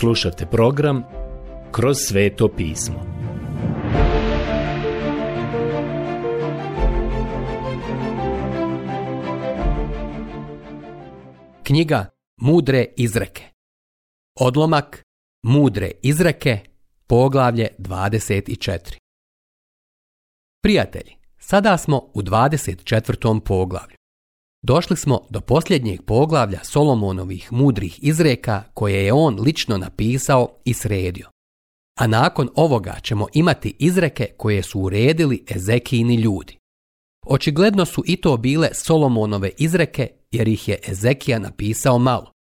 Slušate program Kroz sveto pismo. Knjiga Mudre izreke. Odlomak Mudre izreke, poglavlje 24. Prijatelji, sada smo u 24. poglavlju. Došli smo do posljednjeg poglavlja Solomonovih mudrih izreka koje je on lično napisao i sredio. A nakon ovoga ćemo imati izreke koje su uredili Ezekijini ljudi. Očigledno su i to bile Solomonove izreke jer ih je Ezekija napisao malo.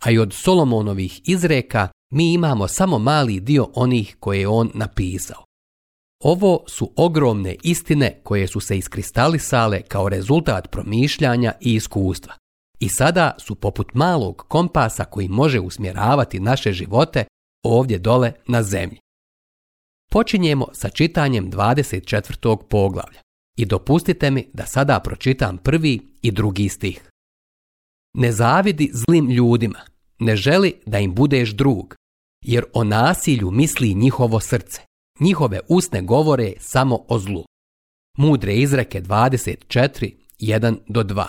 A i od Solomonovih izreka mi imamo samo mali dio onih koje je on napisao. Ovo su ogromne istine koje su se iskristalisale kao rezultat promišljanja i iskustva. I sada su poput malog kompasa koji može usmjeravati naše živote ovdje dole na zemlji. Počinjemo sa čitanjem 24. poglavlja i dopustite mi da sada pročitam prvi i drugi stih. Ne zavidi zlim ljudima, ne želi da im budeš drug, jer o nasilju misli njihovo srce Njihove usne govore samo o zlu. Mudre izreke 24, do 2.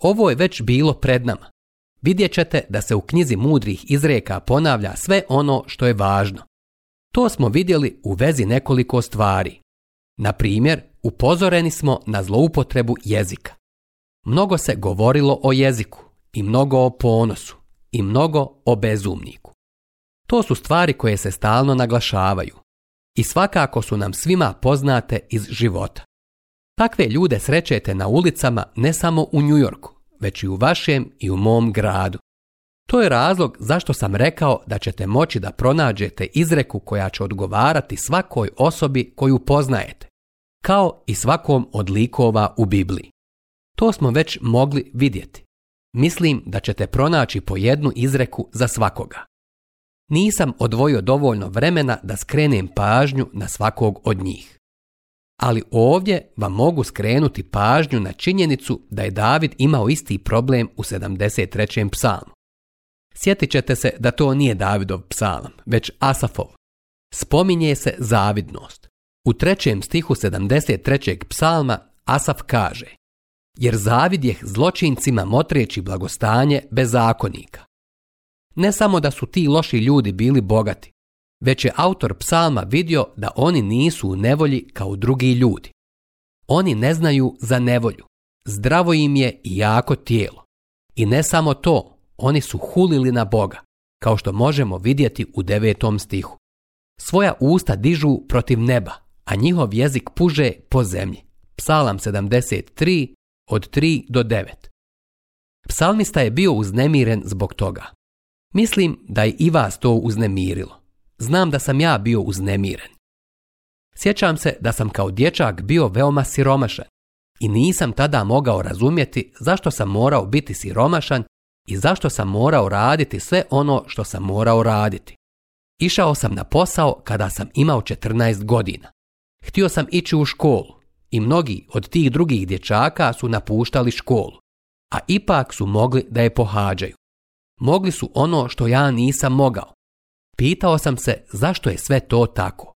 Ovo je već bilo pred nama. Vidjet ćete da se u knjizi mudrih izreka ponavlja sve ono što je važno. To smo vidjeli u vezi nekoliko stvari. Na primjer, upozoreni smo na zloupotrebu jezika. Mnogo se govorilo o jeziku i mnogo o ponosu i mnogo o bezumniku. To su stvari koje se stalno naglašavaju i svakako su nam svima poznate iz života. Takve ljude srećete na ulicama ne samo u Njujorku, već i u vašem i u mom gradu. To je razlog zašto sam rekao da ćete moći da pronađete izreku koja će odgovarati svakoj osobi koju poznajete, kao i svakom od likova u Bibliji. To smo već mogli vidjeti. Mislim da ćete pronaći po jednu izreku za svakoga nisam odvojio dovoljno vremena da skrenem pažnju na svakog od njih. Ali ovdje vam mogu skrenuti pažnju na činjenicu da je David imao isti problem u 73. psalmu. Sjetit ćete se da to nije Davidov psalam, već Asafov. Spominje se zavidnost. U trećem stihu 73. psalma Asaf kaže Jer zavid je zločincima motreći blagostanje zakonika. Ne samo da su ti loši ljudi bili bogati, već je autor psalma vidio da oni nisu u nevolji kao drugi ljudi. Oni ne znaju za nevolju. Zdravo im je i jako tijelo. I ne samo to, oni su hulili na Boga, kao što možemo vidjeti u devetom stihu. Svoja usta dižu protiv neba, a njihov jezik puže po zemlji. Psalam 73 od 3 do 9. Psalmista je bio uznemiren zbog toga. Mislim da je i vas to uznemirilo. Znam da sam ja bio uznemiren. Sjećam se da sam kao dječak bio veoma siromašan i nisam tada mogao razumjeti zašto sam morao biti siromašan i zašto sam morao raditi sve ono što sam morao raditi. Išao sam na posao kada sam imao 14 godina. Htio sam ići u školu i mnogi od tih drugih dječaka su napuštali školu, a ipak su mogli da je pohađaju. Mogli su ono što ja nisam mogao. Pitao sam se zašto je sve to tako.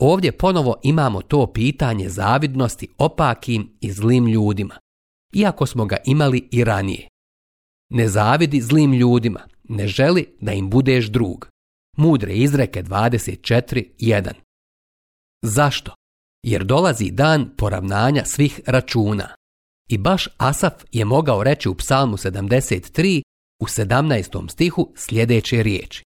Ovdje ponovo imamo to pitanje zavidnosti opakim i zlim ljudima, iako smo ga imali i ranije. Ne zavidi zlim ljudima, ne želi da im budeš drug. Mudre izreke 24.1 Zašto? Jer dolazi dan poravnanja svih računa. I baš Asaf je mogao reći u psalmu 73 u 17. stihu sljedeće riječi.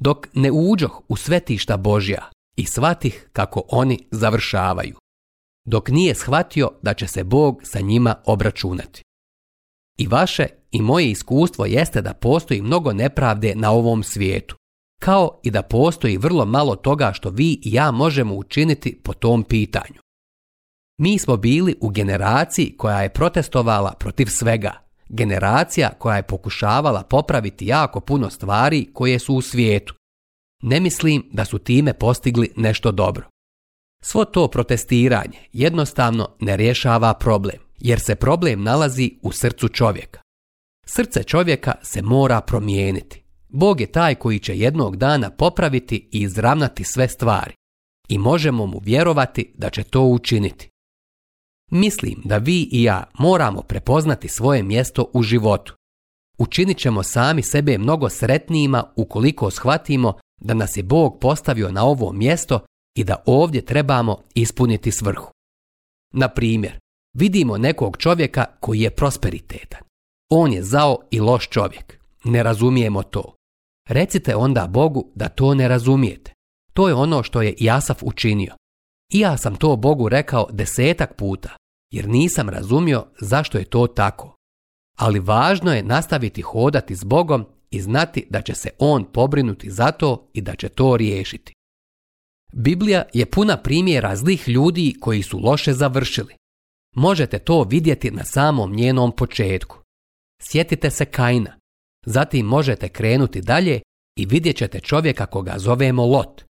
Dok ne uđoh u svetišta Božja i shvatih kako oni završavaju. Dok nije shvatio da će se Bog sa njima obračunati. I vaše i moje iskustvo jeste da postoji mnogo nepravde na ovom svijetu, kao i da postoji vrlo malo toga što vi i ja možemo učiniti po tom pitanju. Mi smo bili u generaciji koja je protestovala protiv svega, generacija koja je pokušavala popraviti jako puno stvari koje su u svijetu. Ne mislim da su time postigli nešto dobro. Svo to protestiranje jednostavno ne rješava problem, jer se problem nalazi u srcu čovjeka. Srce čovjeka se mora promijeniti. Bog je taj koji će jednog dana popraviti i izravnati sve stvari. I možemo mu vjerovati da će to učiniti. Mislim da vi i ja moramo prepoznati svoje mjesto u životu. Učinit ćemo sami sebe mnogo sretnijima ukoliko shvatimo da nas je Bog postavio na ovo mjesto i da ovdje trebamo ispuniti svrhu. Na primjer, vidimo nekog čovjeka koji je prosperitetan. On je zao i loš čovjek. Ne razumijemo to. Recite onda Bogu da to ne razumijete. To je ono što je Jasaf učinio. I ja sam to Bogu rekao desetak puta, jer nisam razumio zašto je to tako. Ali važno je nastaviti hodati s Bogom i znati da će se On pobrinuti za to i da će to riješiti. Biblija je puna primjera zlih ljudi koji su loše završili. Možete to vidjeti na samom njenom početku. Sjetite se Kaina. Zatim možete krenuti dalje i vidjet ćete čovjeka koga zovemo Lot.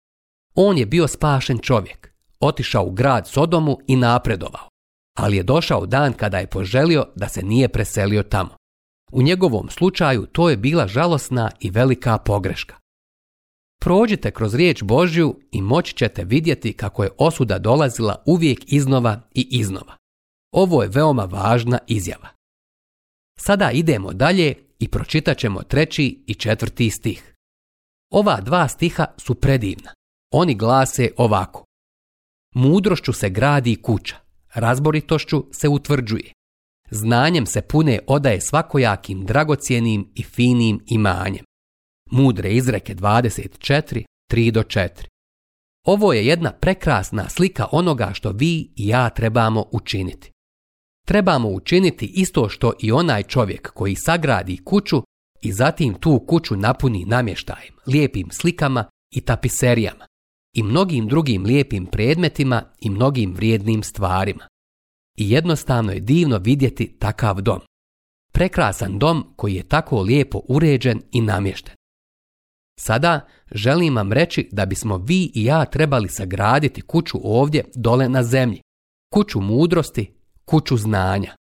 On je bio spašen čovjek, otišao u grad Sodomu i napredovao ali je došao dan kada je poželio da se nije preselio tamo. U njegovom slučaju to je bila žalosna i velika pogreška. Prođite kroz riječ Božju i moći ćete vidjeti kako je osuda dolazila uvijek iznova i iznova. Ovo je veoma važna izjava. Sada idemo dalje i pročitat ćemo treći i četvrti stih. Ova dva stiha su predivna. Oni glase ovako. Mudrošću se gradi kuća, razboritošću se utvrđuje. Znanjem se pune odaje svakojakim dragocjenim i finim imanjem. Mudre izreke 24, 3 do 4. Ovo je jedna prekrasna slika onoga što vi i ja trebamo učiniti. Trebamo učiniti isto što i onaj čovjek koji sagradi kuću i zatim tu kuću napuni namještajem, lijepim slikama i tapiserijama i mnogim drugim lijepim predmetima i mnogim vrijednim stvarima. I jednostavno je divno vidjeti takav dom. Prekrasan dom koji je tako lijepo uređen i namješten. Sada želim vam reći da bismo vi i ja trebali sagraditi kuću ovdje dole na zemlji, kuću mudrosti, kuću znanja,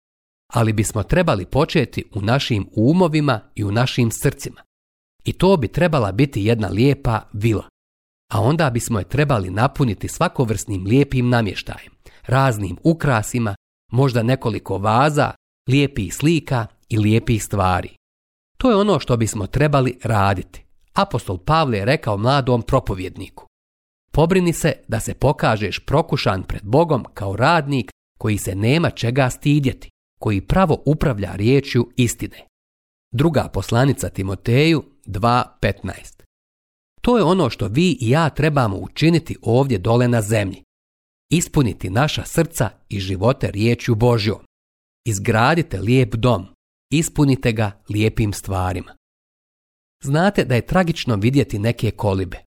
ali bismo trebali početi u našim umovima i u našim srcima. I to bi trebala biti jedna lijepa vila a onda bismo je trebali napuniti svakovrsnim lijepim namještajem, raznim ukrasima, možda nekoliko vaza, lijepih slika i lijepih stvari. To je ono što bismo trebali raditi. Apostol Pavle je rekao mladom propovjedniku. Pobrini se da se pokažeš prokušan pred Bogom kao radnik koji se nema čega stidjeti, koji pravo upravlja riječju istine. Druga poslanica Timoteju 2.15 to je ono što vi i ja trebamo učiniti ovdje dole na zemlji. Ispuniti naša srca i živote riječju Božjom. Izgradite lijep dom. Ispunite ga lijepim stvarima. Znate da je tragično vidjeti neke kolibe.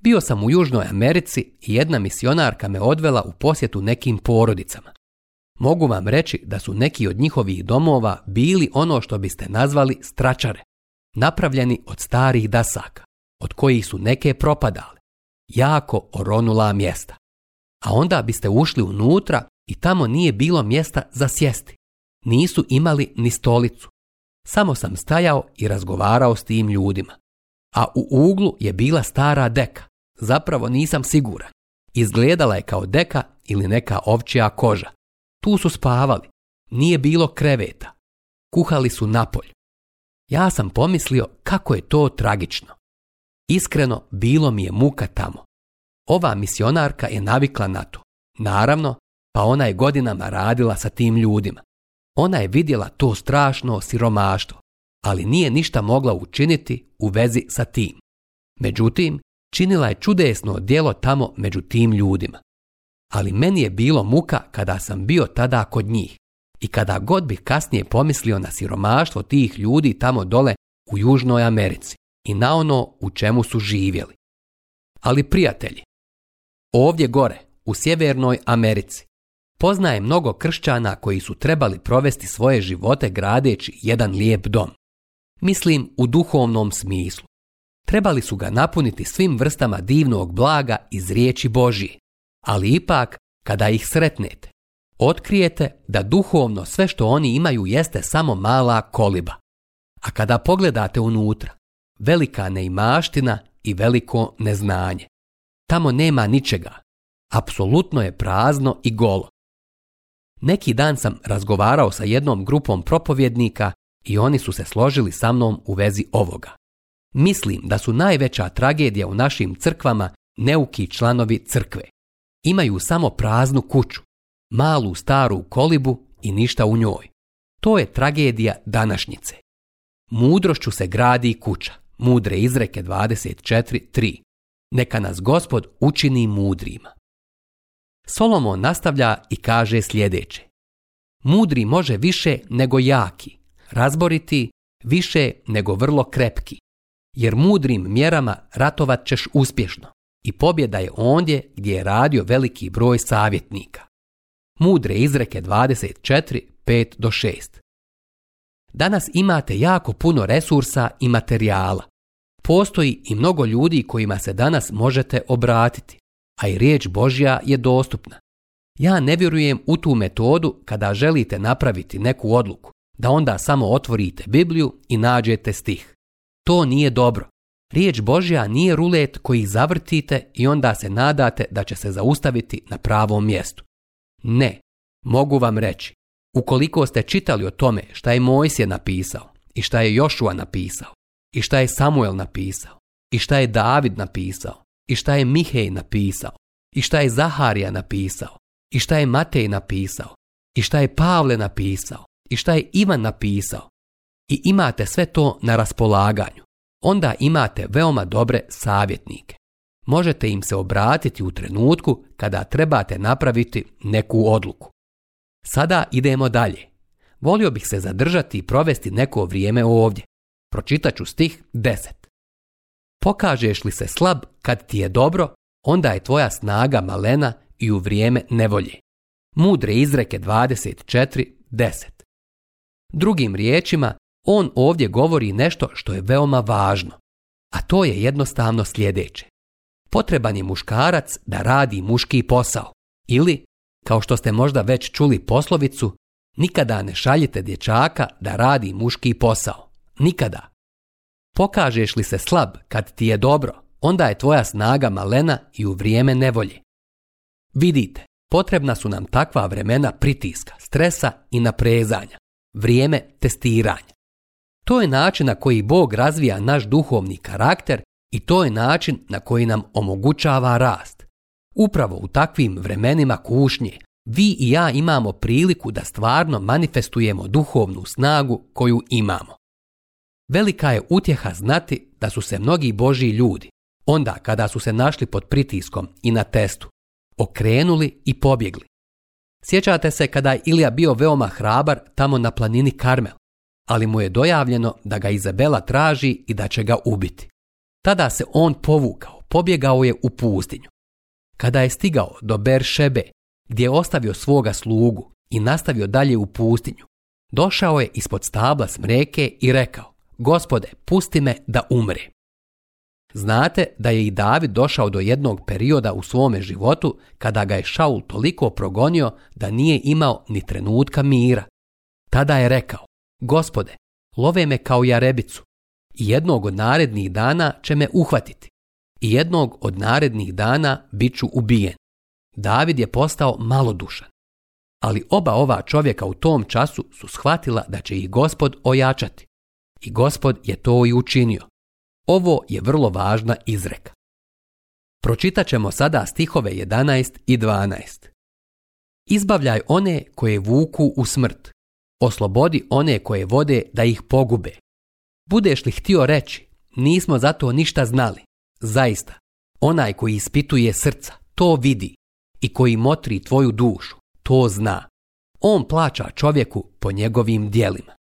Bio sam u Južnoj Americi i jedna misionarka me odvela u posjetu nekim porodicama. Mogu vam reći da su neki od njihovih domova bili ono što biste nazvali stračare, napravljeni od starih dasaka od kojih su neke propadale, jako oronula mjesta. A onda biste ušli unutra i tamo nije bilo mjesta za sjesti. Nisu imali ni stolicu. Samo sam stajao i razgovarao s tim ljudima. A u uglu je bila stara deka. Zapravo nisam siguran. Izgledala je kao deka ili neka ovčija koža. Tu su spavali. Nije bilo kreveta. Kuhali su napolj. Ja sam pomislio kako je to tragično. Iskreno, bilo mi je muka tamo. Ova misionarka je navikla na to. Naravno, pa ona je godinama radila sa tim ljudima. Ona je vidjela to strašno siromaštvo, ali nije ništa mogla učiniti u vezi sa tim. Međutim, činila je čudesno djelo tamo među tim ljudima. Ali meni je bilo muka kada sam bio tada kod njih i kada god bih kasnije pomislio na siromaštvo tih ljudi tamo dole u Južnoj Americi i na ono u čemu su živjeli. Ali prijatelji, ovdje gore, u Sjevernoj Americi, poznaje mnogo kršćana koji su trebali provesti svoje živote gradeći jedan lijep dom. Mislim u duhovnom smislu. Trebali su ga napuniti svim vrstama divnog blaga iz riječi Božije, ali ipak kada ih sretnete, otkrijete da duhovno sve što oni imaju jeste samo mala koliba. A kada pogledate unutra, velika neimaština i veliko neznanje. Tamo nema ničega. Apsolutno je prazno i golo. Neki dan sam razgovarao sa jednom grupom propovjednika i oni su se složili sa mnom u vezi ovoga. Mislim da su najveća tragedija u našim crkvama neuki članovi crkve. Imaju samo praznu kuću, malu staru kolibu i ništa u njoj. To je tragedija današnjice. Mudrošću se gradi kuća. Mudre izreke 24.3 Neka nas gospod učini mudrima. Solomon nastavlja i kaže sljedeće. Mudri može više nego jaki, razboriti više nego vrlo krepki, jer mudrim mjerama ratovat ćeš uspješno i pobjeda je ondje gdje je radio veliki broj savjetnika. Mudre izreke 24, 5 do 6. Danas imate jako puno resursa i materijala. Postoji i mnogo ljudi kojima se danas možete obratiti, a i riječ Božja je dostupna. Ja ne vjerujem u tu metodu kada želite napraviti neku odluku, da onda samo otvorite Bibliju i nađete stih. To nije dobro. Riječ Božja nije rulet koji zavrtite i onda se nadate da će se zaustaviti na pravom mjestu. Ne, mogu vam reći, Ukoliko ste čitali o tome šta je Mojsije napisao i šta je Jošua napisao i šta je Samuel napisao i šta je David napisao i šta je Mihej napisao i šta je Zaharija napisao i šta je Matej napisao i šta je Pavle napisao i šta je Ivan napisao i imate sve to na raspolaganju, onda imate veoma dobre savjetnike. Možete im se obratiti u trenutku kada trebate napraviti neku odluku. Sada idemo dalje. Volio bih se zadržati i provesti neko vrijeme ovdje. Pročitat ću stih 10. Pokažeš li se slab kad ti je dobro, onda je tvoja snaga malena i u vrijeme nevolje. Mudre izreke 24.10. Drugim riječima, on ovdje govori nešto što je veoma važno, a to je jednostavno sljedeće. Potreban je muškarac da radi muški posao ili kao što ste možda već čuli poslovicu, nikada ne šaljite dječaka da radi muški posao. Nikada. Pokažeš li se slab kad ti je dobro, onda je tvoja snaga malena i u vrijeme nevolje. Vidite, potrebna su nam takva vremena pritiska, stresa i naprezanja. Vrijeme testiranja. To je način na koji Bog razvija naš duhovni karakter i to je način na koji nam omogućava rast. Upravo u takvim vremenima kušnje vi i ja imamo priliku da stvarno manifestujemo duhovnu snagu koju imamo. Velika je utjeha znati da su se mnogi božji ljudi, onda kada su se našli pod pritiskom i na testu, okrenuli i pobjegli. Sjećate se kada je Ilija bio veoma hrabar tamo na planini Karmel, ali mu je dojavljeno da ga Izabela traži i da će ga ubiti. Tada se on povukao, pobjegao je u pustinju. Kada je stigao do Beršebe, gdje je ostavio svoga slugu i nastavio dalje u pustinju, došao je ispod stabla smreke i rekao, gospode, pusti me da umre. Znate da je i David došao do jednog perioda u svome životu kada ga je Šaul toliko progonio da nije imao ni trenutka mira. Tada je rekao, gospode, love me kao jarebicu i jednog od narednih dana će me uhvatiti i jednog od narednih dana bit ću ubijen. David je postao malodušan. Ali oba ova čovjeka u tom času su shvatila da će ih gospod ojačati. I gospod je to i učinio. Ovo je vrlo važna izreka. Pročitat ćemo sada stihove 11 i 12. Izbavljaj one koje vuku u smrt. Oslobodi one koje vode da ih pogube. Budeš li htio reći, nismo zato ništa znali. Zaista, onaj koji ispituje srca, to vidi i koji motri tvoju dušu, to zna. On plaća čovjeku po njegovim dijelima.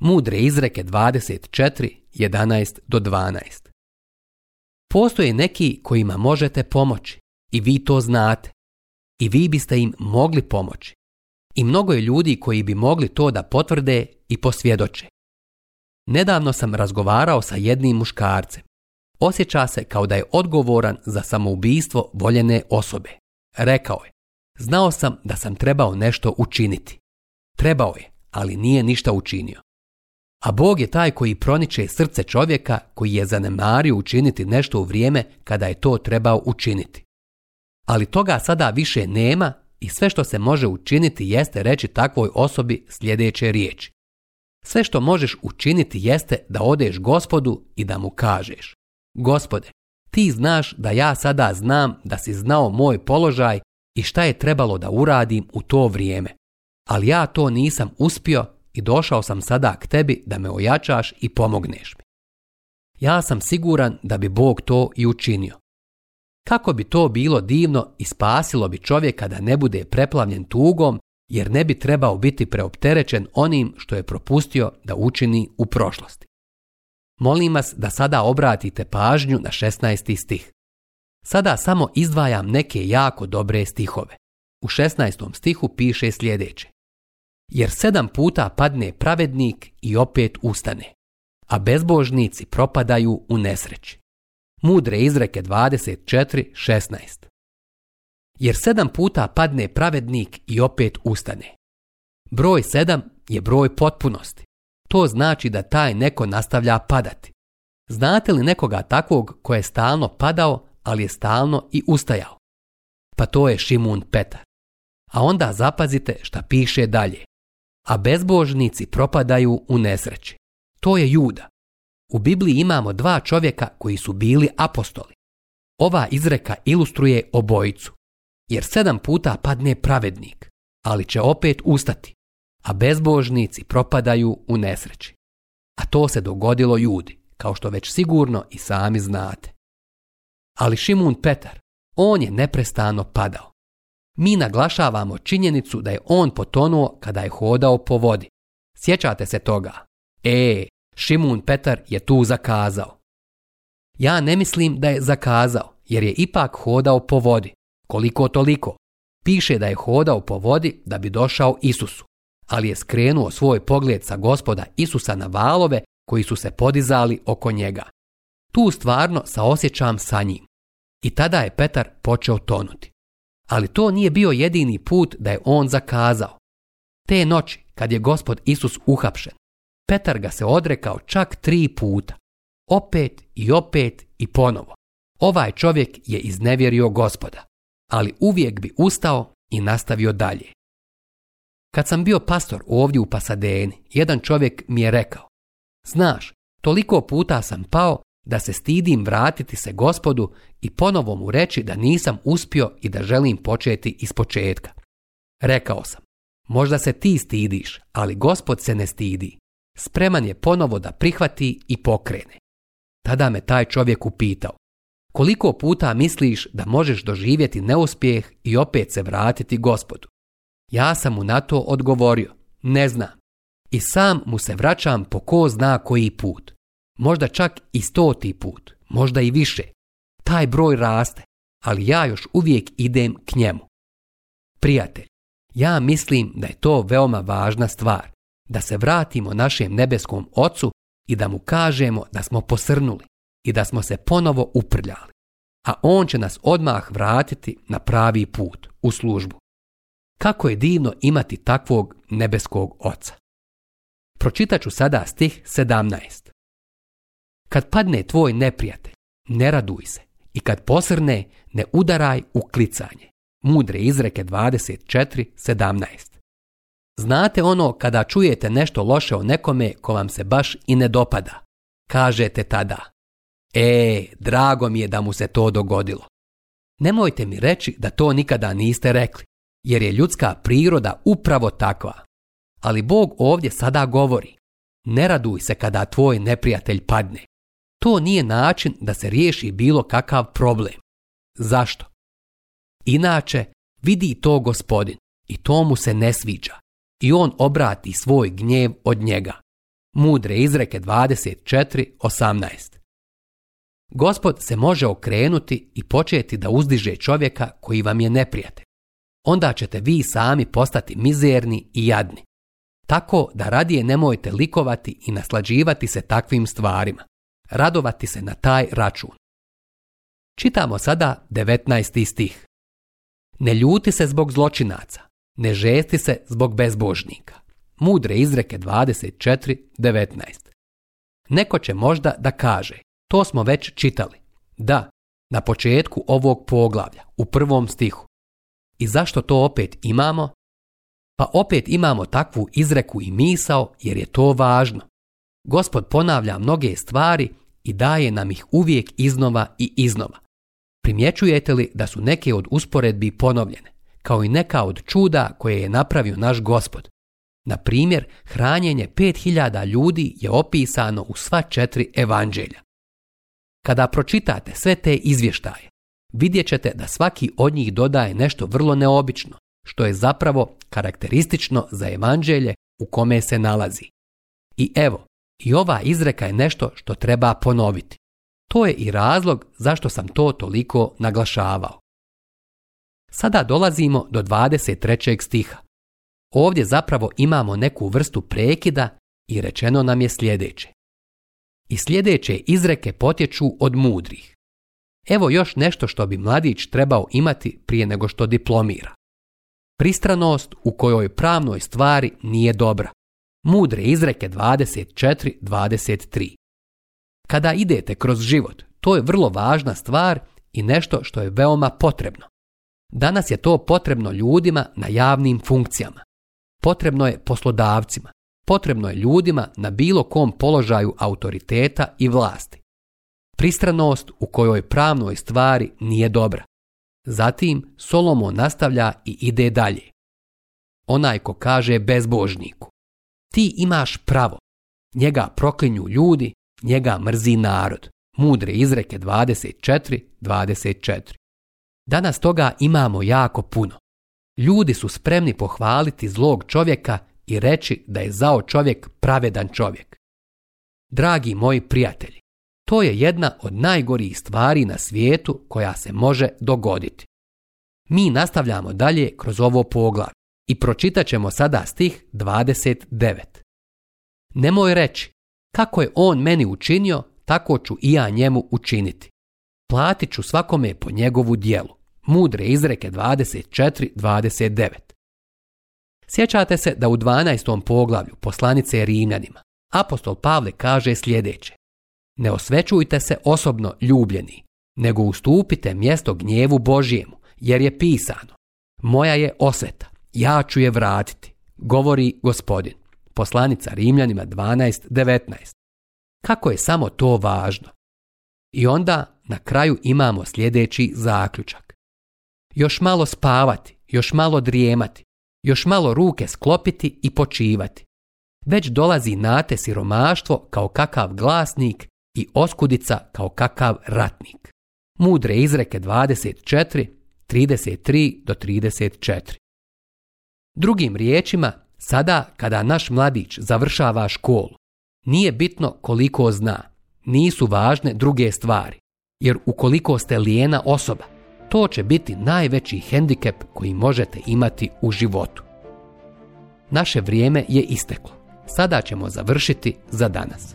Mudre izreke 2411 do 12. Postoje neki kojima možete pomoći i vi to znate. I vi biste im mogli pomoći. I mnogo je ljudi koji bi mogli to da potvrde i posvjedoče. Nedavno sam razgovarao sa jednim muškarcem osjeća se kao da je odgovoran za samoubistvo voljene osobe. Rekao je, znao sam da sam trebao nešto učiniti. Trebao je, ali nije ništa učinio. A Bog je taj koji proniče srce čovjeka koji je zanemario učiniti nešto u vrijeme kada je to trebao učiniti. Ali toga sada više nema i sve što se može učiniti jeste reći takvoj osobi sljedeće riječi. Sve što možeš učiniti jeste da odeš gospodu i da mu kažeš Gospode, ti znaš da ja sada znam da si znao moj položaj i šta je trebalo da uradim u to vrijeme. Ali ja to nisam uspio i došao sam sada k tebi da me ojačaš i pomogneš mi. Ja sam siguran da bi Bog to i učinio. Kako bi to bilo divno i spasilo bi čovjeka da ne bude preplavljen tugom, jer ne bi trebao biti preopterećen onim što je propustio da učini u prošlosti. Molim vas da sada obratite pažnju na 16. stih. Sada samo izdvajam neke jako dobre stihove. U 16. stihu piše sljedeće. Jer sedam puta padne pravednik i opet ustane, a bezbožnici propadaju u nesreći. Mudre izreke 24.16. Jer sedam puta padne pravednik i opet ustane. Broj sedam je broj potpunosti to znači da taj neko nastavlja padati. Znate li nekoga takvog koji je stalno padao, ali je stalno i ustajao? Pa to je Šimun Petar. A onda zapazite šta piše dalje. A bezbožnici propadaju u nesreći. To je Juda. U Bibliji imamo dva čovjeka koji su bili apostoli. Ova izreka ilustruje obojicu. Jer sedam puta padne pravednik, ali će opet ustati a bezbožnici propadaju u nesreći. A to se dogodilo judi, kao što već sigurno i sami znate. Ali Šimun Petar, on je neprestano padao. Mi naglašavamo činjenicu da je on potonuo kada je hodao po vodi. Sjećate se toga? E, Šimun Petar je tu zakazao. Ja ne mislim da je zakazao, jer je ipak hodao po vodi. Koliko toliko. Piše da je hodao po vodi da bi došao Isusu ali je skrenuo svoj pogled sa gospoda Isusa na valove koji su se podizali oko njega. Tu stvarno saosjećam sa njim. I tada je Petar počeo tonuti. Ali to nije bio jedini put da je on zakazao. Te noći, kad je gospod Isus uhapšen, Petar ga se odrekao čak tri puta. Opet i opet i ponovo. Ovaj čovjek je iznevjerio gospoda, ali uvijek bi ustao i nastavio dalje. Kad sam bio pastor ovdje u Pasadeni, jedan čovjek mi je rekao Znaš, toliko puta sam pao da se stidim vratiti se gospodu i ponovo mu reći da nisam uspio i da želim početi iz početka. Rekao sam, možda se ti stidiš, ali gospod se ne stidi. Spreman je ponovo da prihvati i pokrene. Tada me taj čovjek upitao, koliko puta misliš da možeš doživjeti neuspjeh i opet se vratiti gospodu? Ja sam mu na to odgovorio. Ne znam. I sam mu se vraćam po ko zna koji put. Možda čak i stoti put. Možda i više. Taj broj raste. Ali ja još uvijek idem k njemu. Prijatelj, ja mislim da je to veoma važna stvar. Da se vratimo našem nebeskom ocu i da mu kažemo da smo posrnuli i da smo se ponovo uprljali. A on će nas odmah vratiti na pravi put, u službu. Kako je divno imati takvog nebeskog oca. Pročitat sada stih 17. Kad padne tvoj neprijatelj, ne raduj se. I kad posrne, ne udaraj u klicanje. Mudre izreke 24.17. Znate ono kada čujete nešto loše o nekome ko vam se baš i ne dopada. Kažete tada. E, drago mi je da mu se to dogodilo. Nemojte mi reći da to nikada niste rekli jer je ljudska priroda upravo takva. Ali Bog ovdje sada govori, ne raduj se kada tvoj neprijatelj padne. To nije način da se riješi bilo kakav problem. Zašto? Inače, vidi to gospodin i to mu se ne sviđa i on obrati svoj gnjev od njega. Mudre izreke 24.18 Gospod se može okrenuti i početi da uzdiže čovjeka koji vam je neprijatelj onda ćete vi sami postati mizerni i jadni. Tako da radije nemojte likovati i naslađivati se takvim stvarima. Radovati se na taj račun. Čitamo sada 19. stih. Ne ljuti se zbog zločinaca, ne žesti se zbog bezbožnika. Mudre izreke 24.19. Neko će možda da kaže, to smo već čitali. Da, na početku ovog poglavlja, u prvom stihu. I zašto to opet imamo? Pa opet imamo takvu izreku i misao jer je to važno. Gospod ponavlja mnoge stvari i daje nam ih uvijek iznova i iznova. Primjećujete li da su neke od usporedbi ponovljene, kao i neka od čuda koje je napravio naš gospod? Na primjer, hranjenje 5000 ljudi je opisano u sva četiri evanđelja. Kada pročitate sve te izvještaje, vidjet ćete da svaki od njih dodaje nešto vrlo neobično, što je zapravo karakteristično za evanđelje u kome se nalazi. I evo, i ova izreka je nešto što treba ponoviti. To je i razlog zašto sam to toliko naglašavao. Sada dolazimo do 23. stiha. Ovdje zapravo imamo neku vrstu prekida i rečeno nam je sljedeće. I sljedeće izreke potječu od mudrih. Evo još nešto što bi mladić trebao imati prije nego što diplomira. Pristranost u kojoj pravnoj stvari nije dobra. Mudre izreke 24-23. Kada idete kroz život, to je vrlo važna stvar i nešto što je veoma potrebno. Danas je to potrebno ljudima na javnim funkcijama. Potrebno je poslodavcima. Potrebno je ljudima na bilo kom položaju autoriteta i vlasti pristranost u kojoj pravnoj stvari nije dobra. Zatim Solomo nastavlja i ide dalje. Onaj ko kaže bezbožniku. Ti imaš pravo. Njega proklinju ljudi, njega mrzi narod. Mudre izreke 24.24. 24. Danas toga imamo jako puno. Ljudi su spremni pohvaliti zlog čovjeka i reći da je zao čovjek pravedan čovjek. Dragi moji prijatelji, to je jedna od najgorih stvari na svijetu koja se može dogoditi. Mi nastavljamo dalje kroz ovo poglavlje i pročitat ćemo sada stih 29. Nemoj reći, kako je on meni učinio, tako ću i ja njemu učiniti. Platit ću svakome po njegovu dijelu. Mudre izreke 24.29. Sjećate se da u 12. poglavlju poslanice Rimljanima apostol Pavle kaže sljedeće. Ne osvećujte se osobno ljubljeni, nego ustupite mjesto gnjevu Božijemu, jer je pisano. Moja je osveta, ja ću je vratiti, govori gospodin. Poslanica Rimljanima 12.19. Kako je samo to važno? I onda na kraju imamo sljedeći zaključak. Još malo spavati, još malo drijemati, još malo ruke sklopiti i počivati. Već dolazi nate siromaštvo kao kakav glasnik i oskudica kao kakav ratnik. Mudre izreke 24, 33 do 34. Drugim riječima, sada kada naš mladić završava školu, nije bitno koliko zna, nisu važne druge stvari, jer ukoliko ste lijena osoba, to će biti najveći hendikep koji možete imati u životu. Naše vrijeme je isteklo. Sada ćemo završiti za danas.